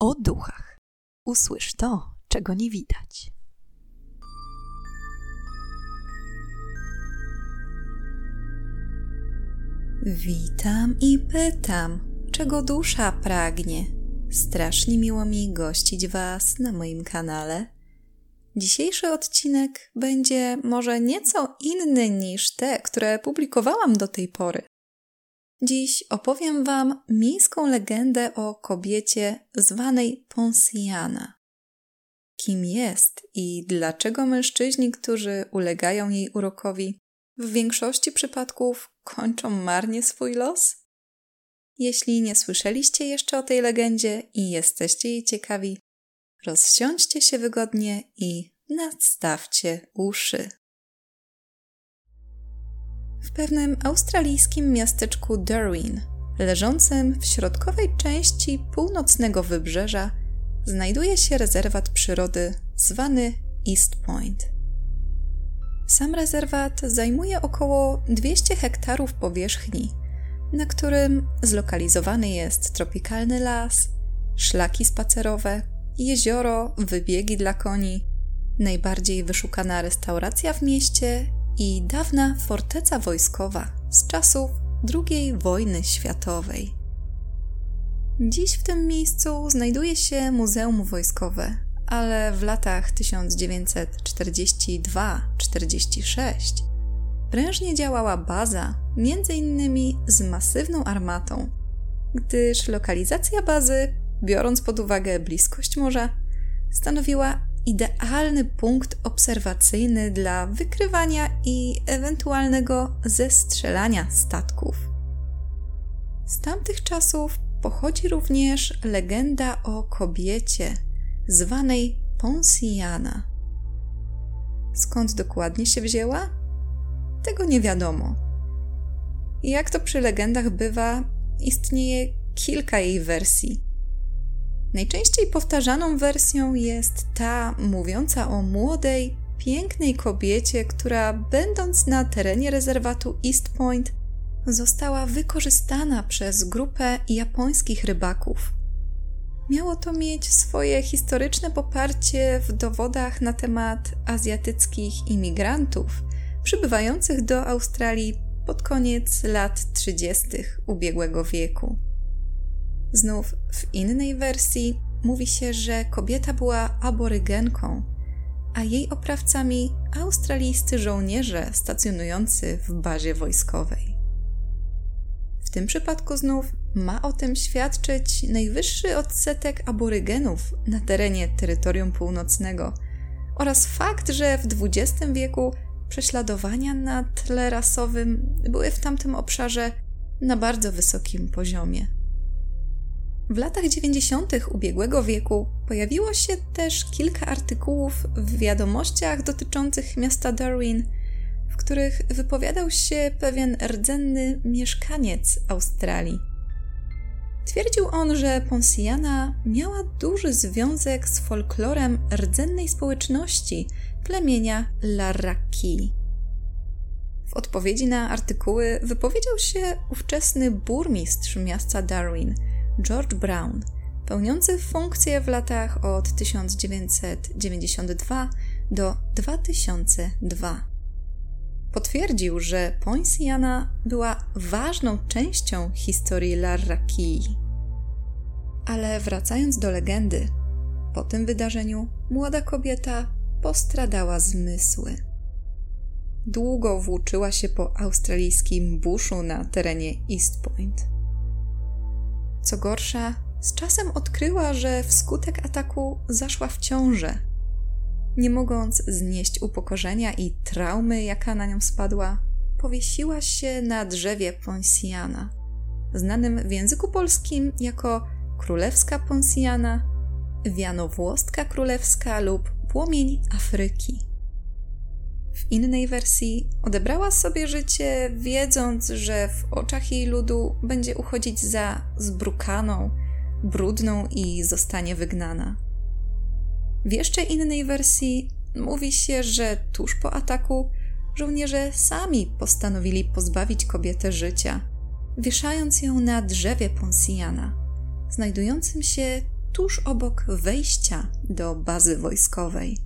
o duchach. Usłysz to, czego nie widać. Witam i pytam, czego dusza pragnie. Strasznie miło mi gościć Was na moim kanale. Dzisiejszy odcinek będzie może nieco inny niż te, które publikowałam do tej pory. Dziś opowiem Wam miejską legendę o kobiecie zwanej Ponsiana. Kim jest i dlaczego mężczyźni, którzy ulegają jej urokowi, w większości przypadków kończą marnie swój los? Jeśli nie słyszeliście jeszcze o tej legendzie i jesteście jej ciekawi, rozsiądźcie się wygodnie i nadstawcie uszy. W pewnym australijskim miasteczku Darwin, leżącym w środkowej części północnego wybrzeża, znajduje się rezerwat przyrody zwany East Point. Sam rezerwat zajmuje około 200 hektarów powierzchni, na którym zlokalizowany jest tropikalny las, szlaki spacerowe, jezioro, wybiegi dla koni, najbardziej wyszukana restauracja w mieście i dawna forteca wojskowa z czasów II wojny światowej. Dziś w tym miejscu znajduje się Muzeum Wojskowe, ale w latach 1942-46 prężnie działała baza, innymi z masywną armatą, gdyż lokalizacja bazy, biorąc pod uwagę bliskość morza, stanowiła idealny punkt obserwacyjny dla wykrywania i ewentualnego zestrzelania statków. Z tamtych czasów pochodzi również legenda o kobiecie zwanej Ponsiana. Skąd dokładnie się wzięła? Tego nie wiadomo. Jak to przy legendach bywa, istnieje kilka jej wersji. Najczęściej powtarzaną wersją jest ta mówiąca o młodej, pięknej kobiecie, która, będąc na terenie rezerwatu East Point, została wykorzystana przez grupę japońskich rybaków. Miało to mieć swoje historyczne poparcie w dowodach na temat azjatyckich imigrantów przybywających do Australii pod koniec lat 30. ubiegłego wieku. Znów w innej wersji mówi się, że kobieta była aborygenką, a jej oprawcami australijscy żołnierze stacjonujący w bazie wojskowej. W tym przypadku znów ma o tym świadczyć najwyższy odsetek aborygenów na terenie terytorium północnego oraz fakt, że w XX wieku prześladowania na tle rasowym były w tamtym obszarze na bardzo wysokim poziomie. W latach 90. ubiegłego wieku pojawiło się też kilka artykułów w wiadomościach dotyczących miasta Darwin, w których wypowiadał się pewien rdzenny mieszkaniec Australii. Twierdził on, że Ponsiana miała duży związek z folklorem rdzennej społeczności plemienia Larraki. W odpowiedzi na artykuły wypowiedział się ówczesny burmistrz miasta Darwin – George Brown, pełniący funkcję w latach od 1992 do 2002. Potwierdził, że Poinciana była ważną częścią historii Larrakii. Ale wracając do legendy, po tym wydarzeniu młoda kobieta postradała zmysły. Długo włóczyła się po australijskim buszu na terenie East Point. Co gorsza, z czasem odkryła, że wskutek ataku zaszła w ciążę. Nie mogąc znieść upokorzenia i traumy, jaka na nią spadła, powiesiła się na drzewie Ponsiana, znanym w języku polskim jako królewska Ponsiana, wianowłostka królewska lub płomień Afryki. W innej wersji odebrała sobie życie, wiedząc, że w oczach jej ludu będzie uchodzić za zbrukaną, brudną i zostanie wygnana. W jeszcze innej wersji mówi się, że tuż po ataku żołnierze sami postanowili pozbawić kobietę życia, wieszając ją na drzewie Ponsiana, znajdującym się tuż obok wejścia do bazy wojskowej.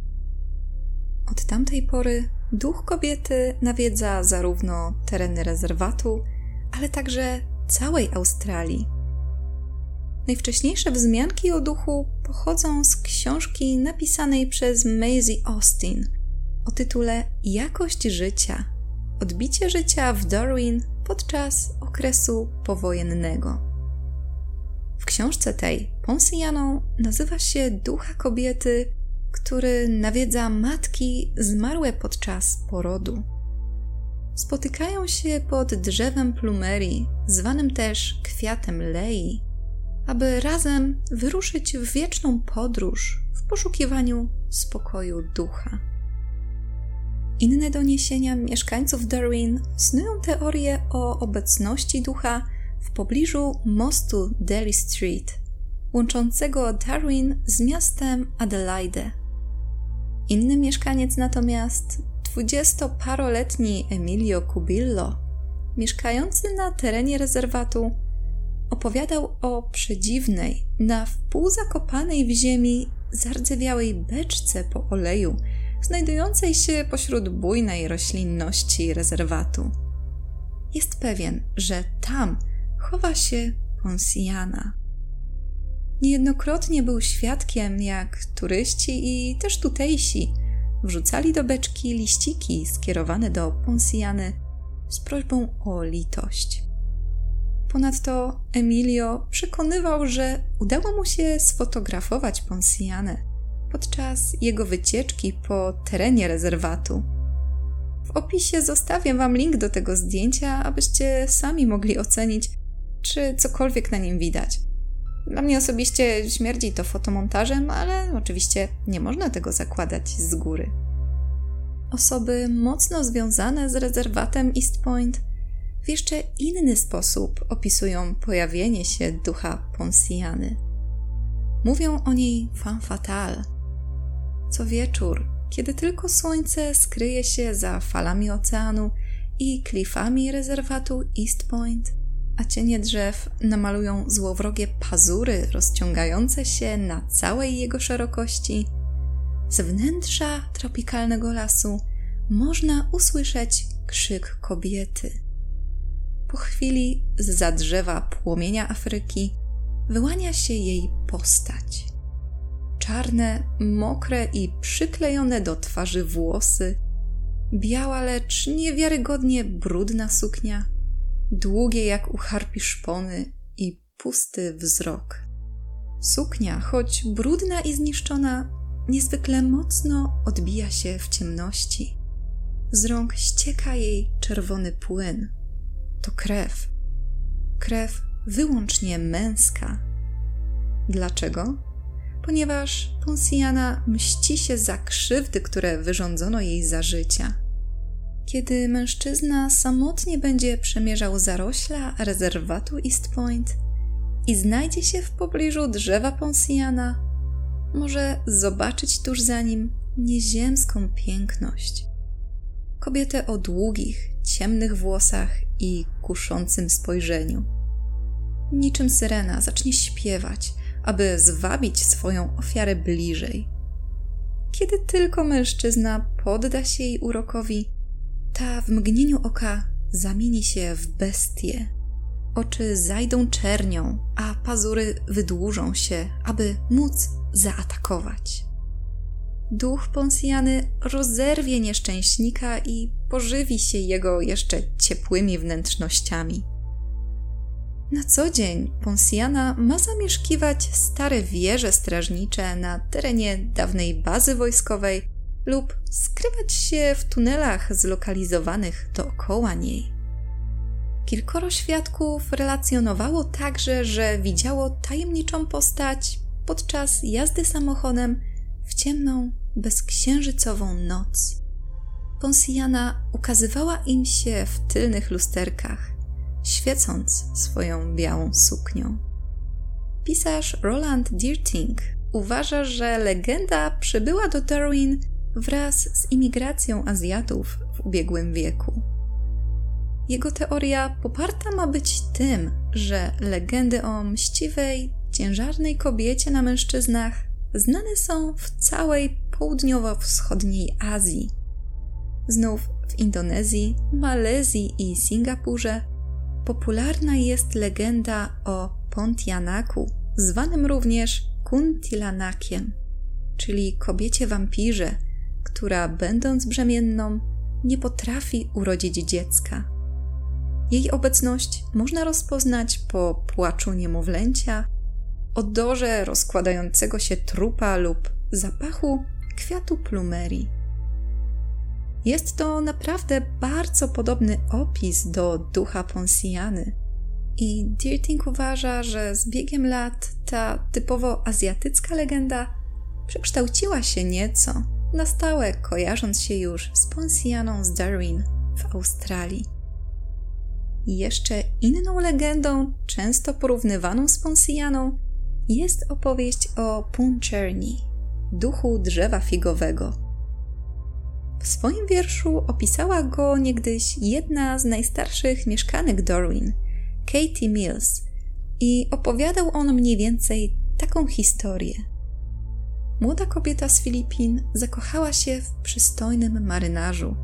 Od tamtej pory duch kobiety nawiedza zarówno tereny rezerwatu, ale także całej Australii. Najwcześniejsze wzmianki o duchu pochodzą z książki napisanej przez Maisie Austin o tytule Jakość życia odbicie życia w Darwin podczas okresu powojennego. W książce tej Ponsianą nazywa się ducha kobiety, który nawiedza matki zmarłe podczas porodu. Spotykają się pod drzewem plumerii, zwanym też kwiatem lei, aby razem wyruszyć w wieczną podróż w poszukiwaniu spokoju ducha. Inne doniesienia mieszkańców Darwin snują teorię o obecności ducha w pobliżu mostu Daly Street, łączącego Darwin z miastem Adelaide. Inny mieszkaniec natomiast, dwudziestoparoletni Emilio Cubillo, mieszkający na terenie rezerwatu, opowiadał o przedziwnej, na wpół zakopanej w ziemi, zardzewiałej beczce po oleju, znajdującej się pośród bujnej roślinności rezerwatu. Jest pewien, że tam chowa się Ponsiana. Niejednokrotnie był świadkiem, jak turyści i też tutejsi wrzucali do beczki liściki skierowane do Ponsiany z prośbą o litość. Ponadto Emilio przekonywał, że udało mu się sfotografować Ponsianę podczas jego wycieczki po terenie rezerwatu. W opisie zostawię Wam link do tego zdjęcia, abyście sami mogli ocenić, czy cokolwiek na nim widać. Dla mnie osobiście śmierdzi to fotomontażem, ale oczywiście nie można tego zakładać z góry. Osoby mocno związane z rezerwatem East Point w jeszcze inny sposób opisują pojawienie się ducha Ponsiany. Mówią o niej femme fatale. Co wieczór, kiedy tylko słońce skryje się za falami oceanu i klifami rezerwatu East Point, a cienie drzew namalują złowrogie pazury rozciągające się na całej jego szerokości, z wnętrza tropikalnego lasu można usłyszeć krzyk kobiety. Po chwili z za drzewa płomienia Afryki wyłania się jej postać. Czarne, mokre i przyklejone do twarzy włosy, biała, lecz niewiarygodnie brudna suknia długie jak u harpi szpony i pusty wzrok. Suknia, choć brudna i zniszczona, niezwykle mocno odbija się w ciemności. Z rąk ścieka jej czerwony płyn. To krew. Krew wyłącznie męska. Dlaczego? Ponieważ Ponsiana mści się za krzywdy, które wyrządzono jej za życia. Kiedy mężczyzna samotnie będzie przemierzał zarośla rezerwatu East Point i znajdzie się w pobliżu drzewa Ponsiana, może zobaczyć tuż za nim nieziemską piękność. Kobietę o długich, ciemnych włosach i kuszącym spojrzeniu. Niczym syrena zacznie śpiewać, aby zwabić swoją ofiarę bliżej. Kiedy tylko mężczyzna podda się jej urokowi, ta w mgnieniu oka zamieni się w bestię. Oczy zajdą czernią, a pazury wydłużą się, aby móc zaatakować. Duch Ponsjany rozerwie nieszczęśnika i pożywi się jego jeszcze ciepłymi wnętrznościami. Na co dzień Ponsjana ma zamieszkiwać stare wieże strażnicze na terenie dawnej bazy wojskowej lub skrywać się w tunelach zlokalizowanych dookoła niej. Kilkoro świadków relacjonowało także, że widziało tajemniczą postać podczas jazdy samochodem w ciemną, bezksiężycową noc. Ponsjana ukazywała im się w tylnych lusterkach, świecąc swoją białą suknią. Pisarz Roland Deerting uważa, że legenda przybyła do Darwin wraz z imigracją Azjatów w ubiegłym wieku. Jego teoria poparta ma być tym, że legendy o mściwej, ciężarnej kobiecie na mężczyznach znane są w całej południowo-wschodniej Azji. Znów w Indonezji, Malezji i Singapurze popularna jest legenda o Pontianaku, zwanym również Kuntilanakiem, czyli kobiecie wampirze, która będąc brzemienną nie potrafi urodzić dziecka. Jej obecność można rozpoznać po płaczu niemowlęcia, odorze rozkładającego się trupa lub zapachu kwiatu plumerii. Jest to naprawdę bardzo podobny opis do ducha Ponsiany. I Dirting uważa, że z biegiem lat ta typowo azjatycka legenda przekształciła się nieco, na stałe kojarząc się już z Ponsianą z Darwin w Australii. Jeszcze inną legendą, często porównywaną z Ponsianą, jest opowieść o Puncherni, duchu drzewa figowego. W swoim wierszu opisała go niegdyś jedna z najstarszych mieszkanek Darwin, Katie Mills, i opowiadał on mniej więcej taką historię. Młoda kobieta z Filipin zakochała się w przystojnym marynarzu.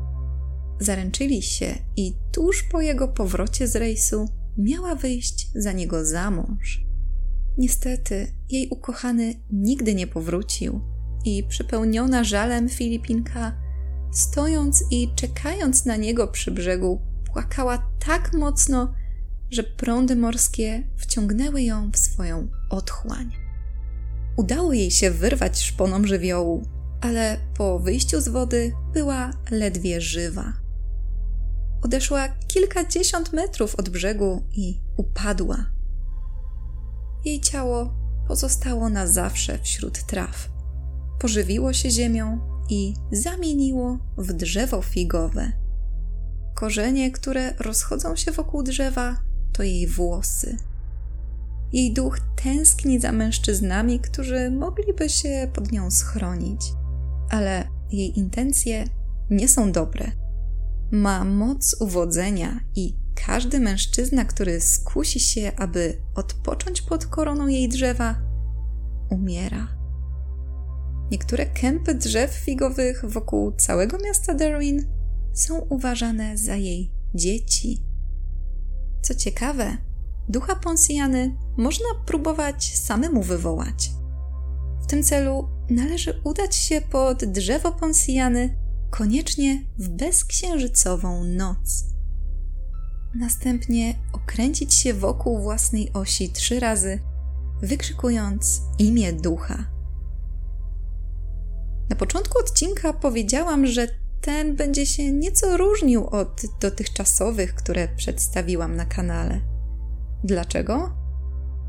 Zaręczyli się i tuż po jego powrocie z rejsu miała wyjść za niego za mąż. Niestety, jej ukochany nigdy nie powrócił i przepełniona żalem Filipinka, stojąc i czekając na niego przy brzegu, płakała tak mocno, że prądy morskie wciągnęły ją w swoją otchłań. Udało jej się wyrwać szponom żywiołu, ale po wyjściu z wody była ledwie żywa. Odeszła kilkadziesiąt metrów od brzegu i upadła. Jej ciało pozostało na zawsze wśród traw. Pożywiło się ziemią i zamieniło w drzewo figowe. Korzenie, które rozchodzą się wokół drzewa, to jej włosy. Jej duch tęskni za mężczyznami, którzy mogliby się pod nią schronić, ale jej intencje nie są dobre. Ma moc uwodzenia i każdy mężczyzna, który skusi się, aby odpocząć pod koroną jej drzewa, umiera. Niektóre kępy drzew figowych wokół całego miasta Darwin są uważane za jej dzieci. Co ciekawe, ducha Ponsjany można próbować samemu wywołać. W tym celu należy udać się pod drzewo Ponsjany koniecznie w bezksiężycową noc. Następnie okręcić się wokół własnej osi trzy razy, wykrzykując imię ducha. Na początku odcinka powiedziałam, że ten będzie się nieco różnił od dotychczasowych, które przedstawiłam na kanale. Dlaczego?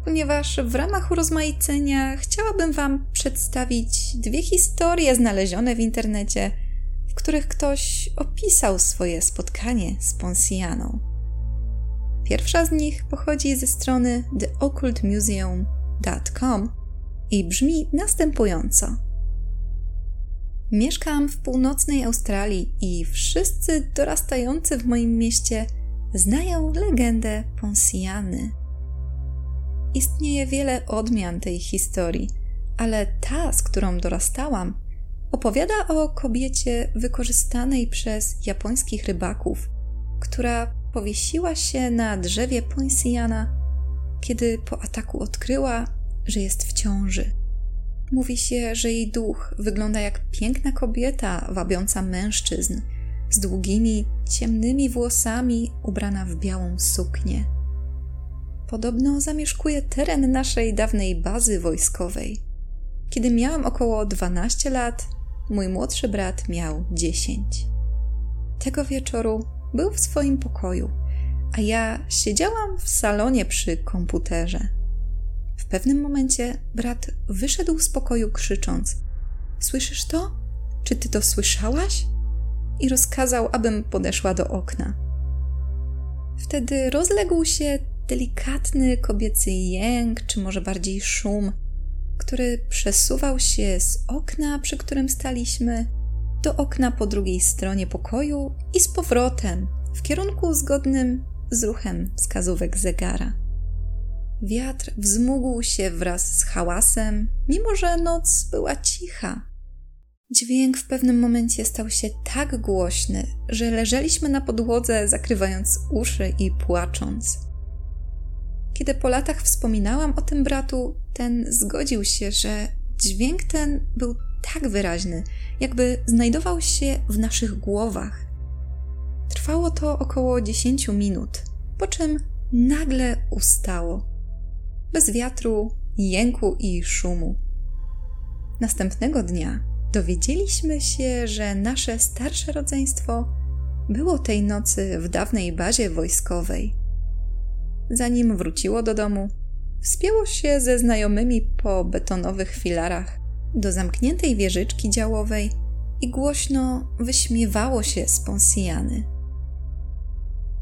Ponieważ w ramach urozmaicenia chciałabym Wam przedstawić dwie historie znalezione w internecie, w których ktoś opisał swoje spotkanie z Ponsianą. Pierwsza z nich pochodzi ze strony theoccultmuseum.com i brzmi następująco. Mieszkam w północnej Australii i wszyscy dorastający w moim mieście znają legendę Ponsiany. Istnieje wiele odmian tej historii, ale ta, z którą dorastałam, opowiada o kobiecie wykorzystanej przez japońskich rybaków, która powiesiła się na drzewie Ponsiana, kiedy po ataku odkryła, że jest w ciąży. Mówi się, że jej duch wygląda jak piękna kobieta wabiąca mężczyzn, z długimi, ciemnymi włosami, ubrana w białą suknię. Podobno zamieszkuje teren naszej dawnej bazy wojskowej. Kiedy miałam około 12 lat, mój młodszy brat miał 10. Tego wieczoru był w swoim pokoju, a ja siedziałam w salonie przy komputerze. W pewnym momencie brat wyszedł z pokoju krzycząc: Słyszysz to? Czy ty to słyszałaś? I rozkazał, abym podeszła do okna. Wtedy rozległ się delikatny kobiecy jęk, czy może bardziej szum, który przesuwał się z okna, przy którym staliśmy, do okna po drugiej stronie pokoju i z powrotem w kierunku zgodnym z ruchem wskazówek zegara. Wiatr wzmógł się wraz z hałasem, mimo że noc była cicha. Dźwięk w pewnym momencie stał się tak głośny, że leżeliśmy na podłodze, zakrywając uszy i płacząc. Kiedy po latach wspominałam o tym bratu, ten zgodził się, że dźwięk ten był tak wyraźny, jakby znajdował się w naszych głowach. Trwało to około 10 minut, po czym nagle ustało. Bez wiatru, jęku i szumu. Następnego dnia dowiedzieliśmy się, że nasze starsze rodzeństwo było tej nocy w dawnej bazie wojskowej. Zanim wróciło do domu, wspięło się ze znajomymi po betonowych filarach do zamkniętej wieżyczki działowej i głośno wyśmiewało się z Ponsjany.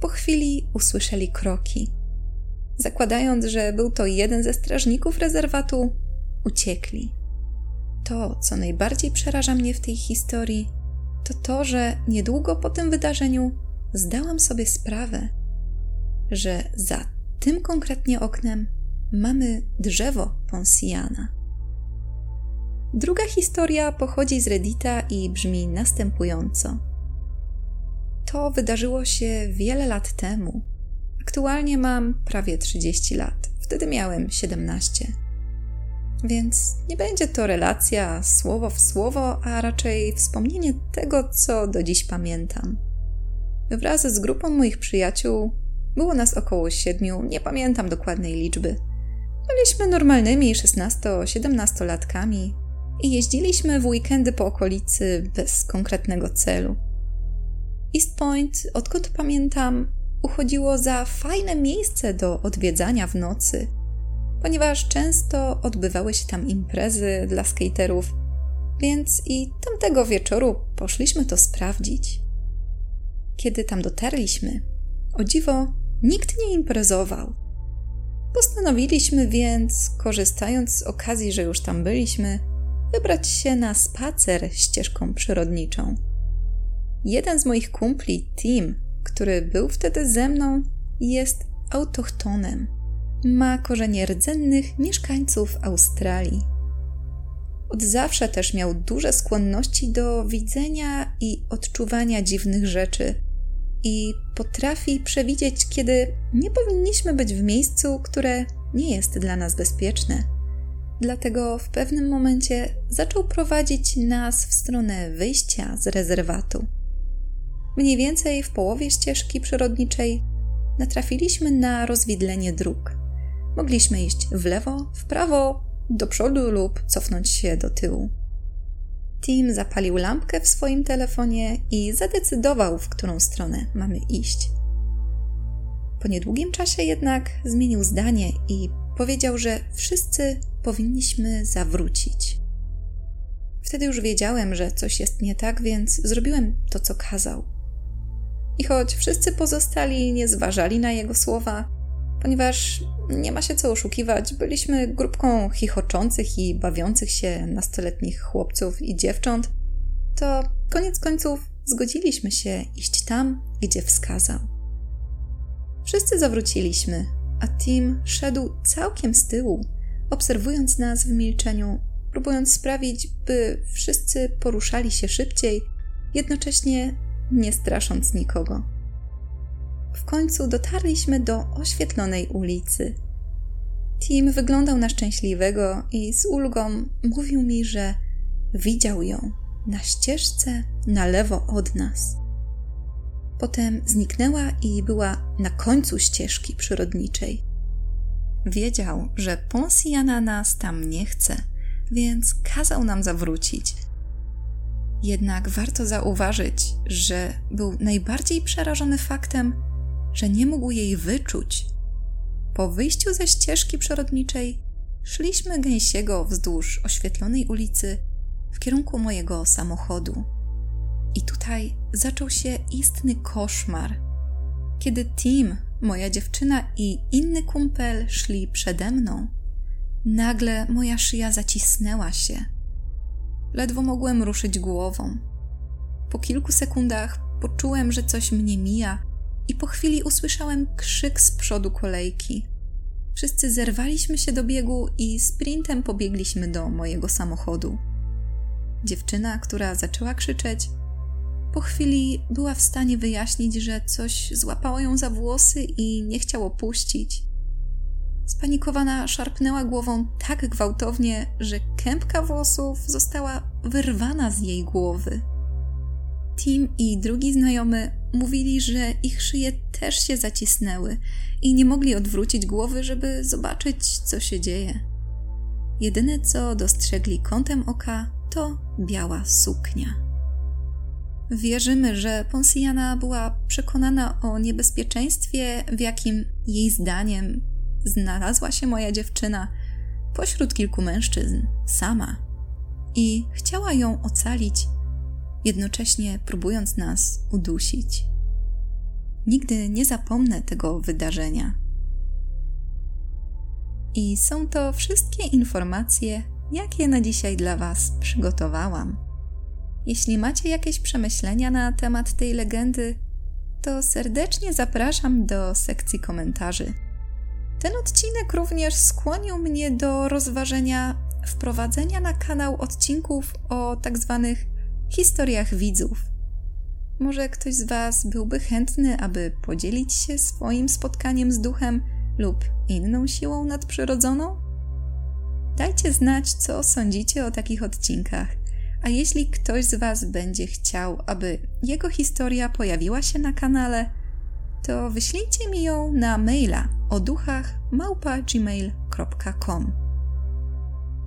Po chwili usłyszeli kroki. Zakładając, że był to jeden ze strażników rezerwatu, uciekli. To, co najbardziej przeraża mnie w tej historii, to to, że niedługo po tym wydarzeniu zdałam sobie sprawę, że za tym konkretnie oknem mamy drzewo Ponsjana. Druga historia pochodzi z Reddita i brzmi następująco. To wydarzyło się wiele lat temu. Aktualnie mam prawie 30 lat. Wtedy miałem 17. Więc nie będzie to relacja słowo w słowo, a raczej wspomnienie tego, co do dziś pamiętam. Wraz z grupą moich przyjaciół było nas około siedmiu, nie pamiętam dokładnej liczby. Byliśmy normalnymi 16-17-latkami i jeździliśmy w weekendy po okolicy bez konkretnego celu. East Point, odkąd pamiętam, uchodziło za fajne miejsce do odwiedzania w nocy, ponieważ często odbywały się tam imprezy dla skaterów, więc i tamtego wieczoru poszliśmy to sprawdzić. Kiedy tam dotarliśmy, o dziwo, nikt nie imprezował. Postanowiliśmy więc, korzystając z okazji, że już tam byliśmy, wybrać się na spacer ścieżką przyrodniczą. Jeden z moich kumpli, Tim, który był wtedy ze mną, jest autochtonem. Ma korzenie rdzennych mieszkańców Australii. Od zawsze też miał duże skłonności do widzenia i odczuwania dziwnych rzeczy i potrafi przewidzieć, kiedy nie powinniśmy być w miejscu, które nie jest dla nas bezpieczne. Dlatego w pewnym momencie zaczął prowadzić nas w stronę wyjścia z rezerwatu. Mniej więcej w połowie ścieżki przyrodniczej natrafiliśmy na rozwidlenie dróg. Mogliśmy iść w lewo, w prawo, do przodu lub cofnąć się do tyłu. Tim zapalił lampkę w swoim telefonie i zadecydował, w którą stronę mamy iść. Po niedługim czasie jednak zmienił zdanie i powiedział, że wszyscy powinniśmy zawrócić. Wtedy już wiedziałem, że coś jest nie tak, więc zrobiłem to, co kazał. I choć wszyscy pozostali nie zważali na jego słowa, ponieważ nie ma się co oszukiwać, byliśmy grupką chichoczących i bawiących się nastoletnich chłopców i dziewcząt, to koniec końców zgodziliśmy się iść tam, gdzie wskazał. Wszyscy zawróciliśmy, a Tim szedł całkiem z tyłu, obserwując nas w milczeniu, próbując sprawić, by wszyscy poruszali się szybciej, jednocześnie nie strasząc nikogo. W końcu dotarliśmy do oświetlonej ulicy. Tim wyglądał na szczęśliwego i z ulgą mówił mi, że widział ją na ścieżce na lewo od nas. Potem zniknęła i była na końcu ścieżki przyrodniczej. Wiedział, że Ponsiana nas tam nie chce, więc kazał nam zawrócić. Jednak warto zauważyć, że był najbardziej przerażony faktem, że nie mógł jej wyczuć. Po wyjściu ze ścieżki przyrodniczej szliśmy gęsiego wzdłuż oświetlonej ulicy w kierunku mojego samochodu. I tutaj zaczął się istny koszmar. Kiedy Tim, moja dziewczyna i inny kumpel szli przede mną, nagle moja szyja zacisnęła się Ledwo mogłem ruszyć głową. Po kilku sekundach poczułem, że coś mnie mija, i po chwili usłyszałem krzyk z przodu kolejki. Wszyscy zerwaliśmy się do biegu i sprintem pobiegliśmy do mojego samochodu. Dziewczyna, która zaczęła krzyczeć, po chwili była w stanie wyjaśnić, że coś złapało ją za włosy i nie chciało puścić. Spanikowana szarpnęła głową tak gwałtownie, że kępka włosów została wyrwana z jej głowy. Tim i drugi znajomy mówili, że ich szyje też się zacisnęły i nie mogli odwrócić głowy, żeby zobaczyć, co się dzieje. Jedyne, co dostrzegli kątem oka, to biała suknia. Wierzymy, że Ponsiana była przekonana o niebezpieczeństwie, w jakim jej zdaniem znalazła się moja dziewczyna pośród kilku mężczyzn, sama. I chciała ją ocalić, jednocześnie próbując nas udusić. Nigdy nie zapomnę tego wydarzenia. I są to wszystkie informacje, jakie na dzisiaj dla Was przygotowałam. Jeśli macie jakieś przemyślenia na temat tej legendy, to serdecznie zapraszam do sekcji komentarzy. Ten odcinek również skłonił mnie do rozważenia wprowadzenia na kanał odcinków o tak zwanych historiach widzów. Może ktoś z Was byłby chętny, aby podzielić się swoim spotkaniem z duchem lub inną siłą nadprzyrodzoną? Dajcie znać, co sądzicie o takich odcinkach. A jeśli ktoś z Was będzie chciał, aby jego historia pojawiła się na kanale, to wyślijcie mi ją na maila o duchach.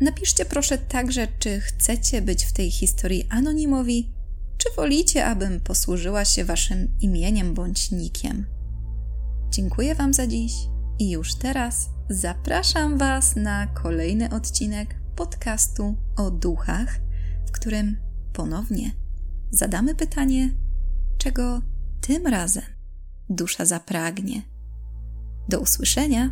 Napiszcie proszę także, czy chcecie być w tej historii anonimowi, czy wolicie, abym posłużyła się Waszym imieniem bądź nikiem. Dziękuję Wam za dziś i już teraz zapraszam Was na kolejny odcinek podcastu o duchach, w którym ponownie zadamy pytanie, czego tym razem dusza zapragnie. Do usłyszenia